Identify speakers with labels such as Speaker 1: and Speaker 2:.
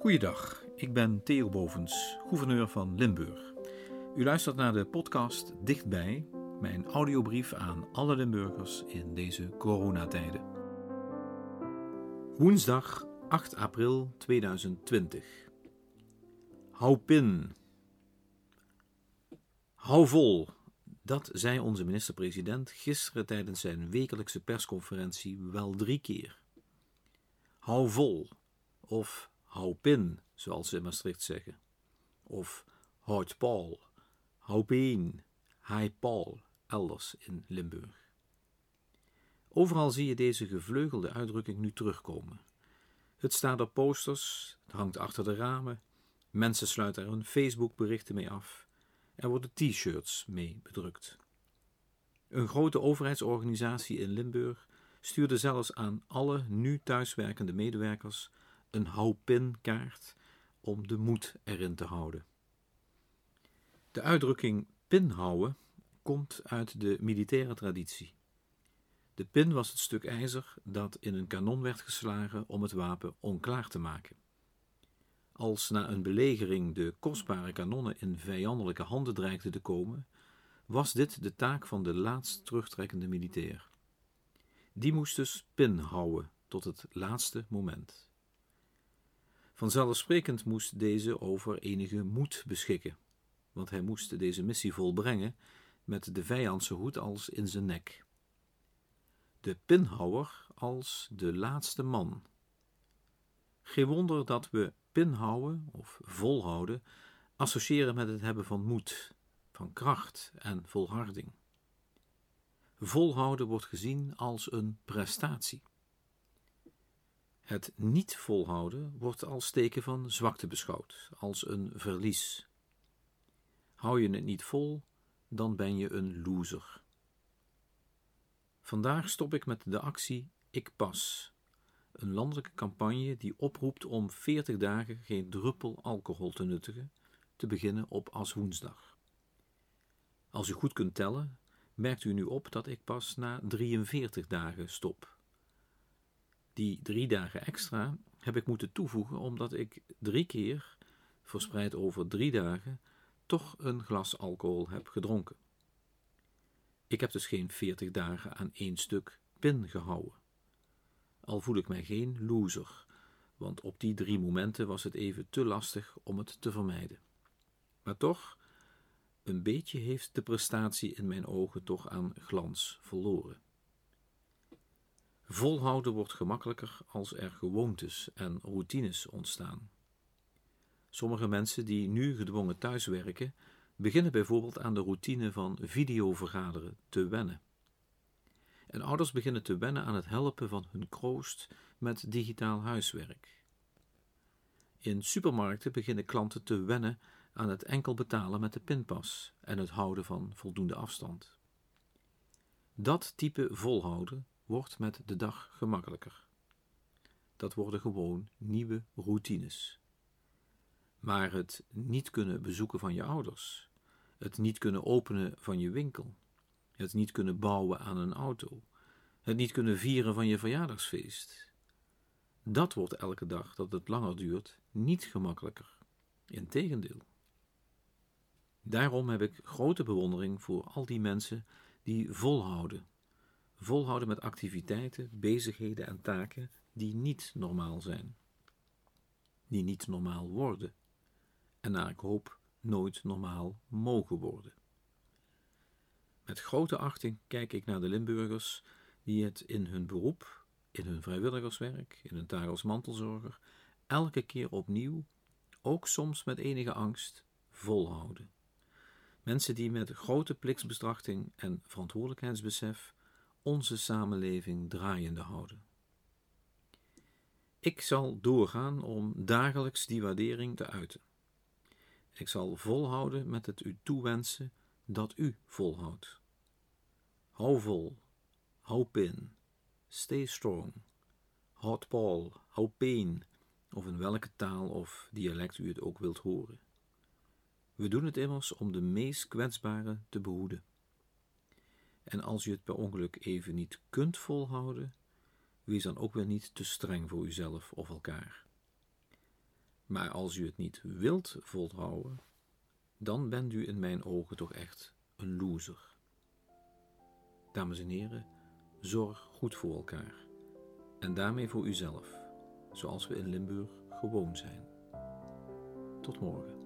Speaker 1: Goeiedag, ik ben Theo Bovens, gouverneur van Limburg. U luistert naar de podcast Dichtbij, mijn audiobrief aan alle Limburgers in deze coronatijden. Woensdag 8 april 2020. Hou pin. Hou vol. Dat zei onze minister-president gisteren tijdens zijn wekelijkse persconferentie wel drie keer. Hou vol. Of hou pin, zoals ze in Maastricht zeggen. Of houd Paul, hou peen, Paul, elders in Limburg. Overal zie je deze gevleugelde uitdrukking nu terugkomen. Het staat op posters, het hangt achter de ramen, mensen sluiten er hun Facebook-berichten mee af, er worden t-shirts mee bedrukt. Een grote overheidsorganisatie in Limburg stuurde zelfs aan alle nu thuiswerkende medewerkers een hou-pin-kaart om de moed erin te houden. De uitdrukking pinhouden komt uit de militaire traditie. De pin was het stuk ijzer dat in een kanon werd geslagen om het wapen onklaar te maken. Als na een belegering de kostbare kanonnen in vijandelijke handen dreigden te komen, was dit de taak van de laatst terugtrekkende militair. Die moest dus pin houden tot het laatste moment. Vanzelfsprekend moest deze over enige moed beschikken, want hij moest deze missie volbrengen met de vijand zo goed als in zijn nek. De pinhouwer als de laatste man. Geen wonder dat we pinhouden of volhouden associëren met het hebben van moed, van kracht en volharding. Volhouden wordt gezien als een prestatie. Het niet volhouden wordt als teken van zwakte beschouwd, als een verlies. Hou je het niet vol, dan ben je een loser. Vandaag stop ik met de actie Ik Pas, een landelijke campagne die oproept om 40 dagen geen druppel alcohol te nuttigen, te beginnen op Aswoensdag. Als u goed kunt tellen, merkt u nu op dat ik pas na 43 dagen stop. Die drie dagen extra heb ik moeten toevoegen omdat ik drie keer, verspreid over drie dagen, toch een glas alcohol heb gedronken. Ik heb dus geen veertig dagen aan één stuk pin gehouden. Al voel ik mij geen loser, want op die drie momenten was het even te lastig om het te vermijden. Maar toch, een beetje heeft de prestatie in mijn ogen toch aan glans verloren. Volhouden wordt gemakkelijker als er gewoontes en routines ontstaan. Sommige mensen die nu gedwongen thuiswerken, beginnen bijvoorbeeld aan de routine van videovergaderen te wennen. En ouders beginnen te wennen aan het helpen van hun kroost met digitaal huiswerk. In supermarkten beginnen klanten te wennen aan het enkel betalen met de pinpas en het houden van voldoende afstand. Dat type volhouden wordt met de dag gemakkelijker. Dat worden gewoon nieuwe routines. Maar het niet kunnen bezoeken van je ouders, het niet kunnen openen van je winkel, het niet kunnen bouwen aan een auto, het niet kunnen vieren van je verjaardagsfeest. Dat wordt elke dag dat het langer duurt niet gemakkelijker. Integendeel. Daarom heb ik grote bewondering voor al die mensen die volhouden volhouden met activiteiten, bezigheden en taken die niet normaal zijn, die niet normaal worden en naar ik hoop nooit normaal mogen worden. Met grote achting kijk ik naar de Limburgers die het in hun beroep, in hun vrijwilligerswerk, in hun taak als mantelzorger, elke keer opnieuw, ook soms met enige angst, volhouden. Mensen die met grote pliksbestrachting en verantwoordelijkheidsbesef onze samenleving draaiende houden. Ik zal doorgaan om dagelijks die waardering te uiten. Ik zal volhouden met het u toewensen dat u volhoudt. Hou vol, hou pin, stay strong, houd Paul, hou peen, of in welke taal of dialect u het ook wilt horen. We doen het immers om de meest kwetsbaren te behoeden. En als je het per ongeluk even niet kunt volhouden, wees dan ook weer niet te streng voor uzelf of elkaar. Maar als u het niet wilt volhouden, dan bent u in mijn ogen toch echt een loser. Dames en heren, zorg goed voor elkaar en daarmee voor uzelf, zoals we in Limburg gewoon zijn. Tot morgen.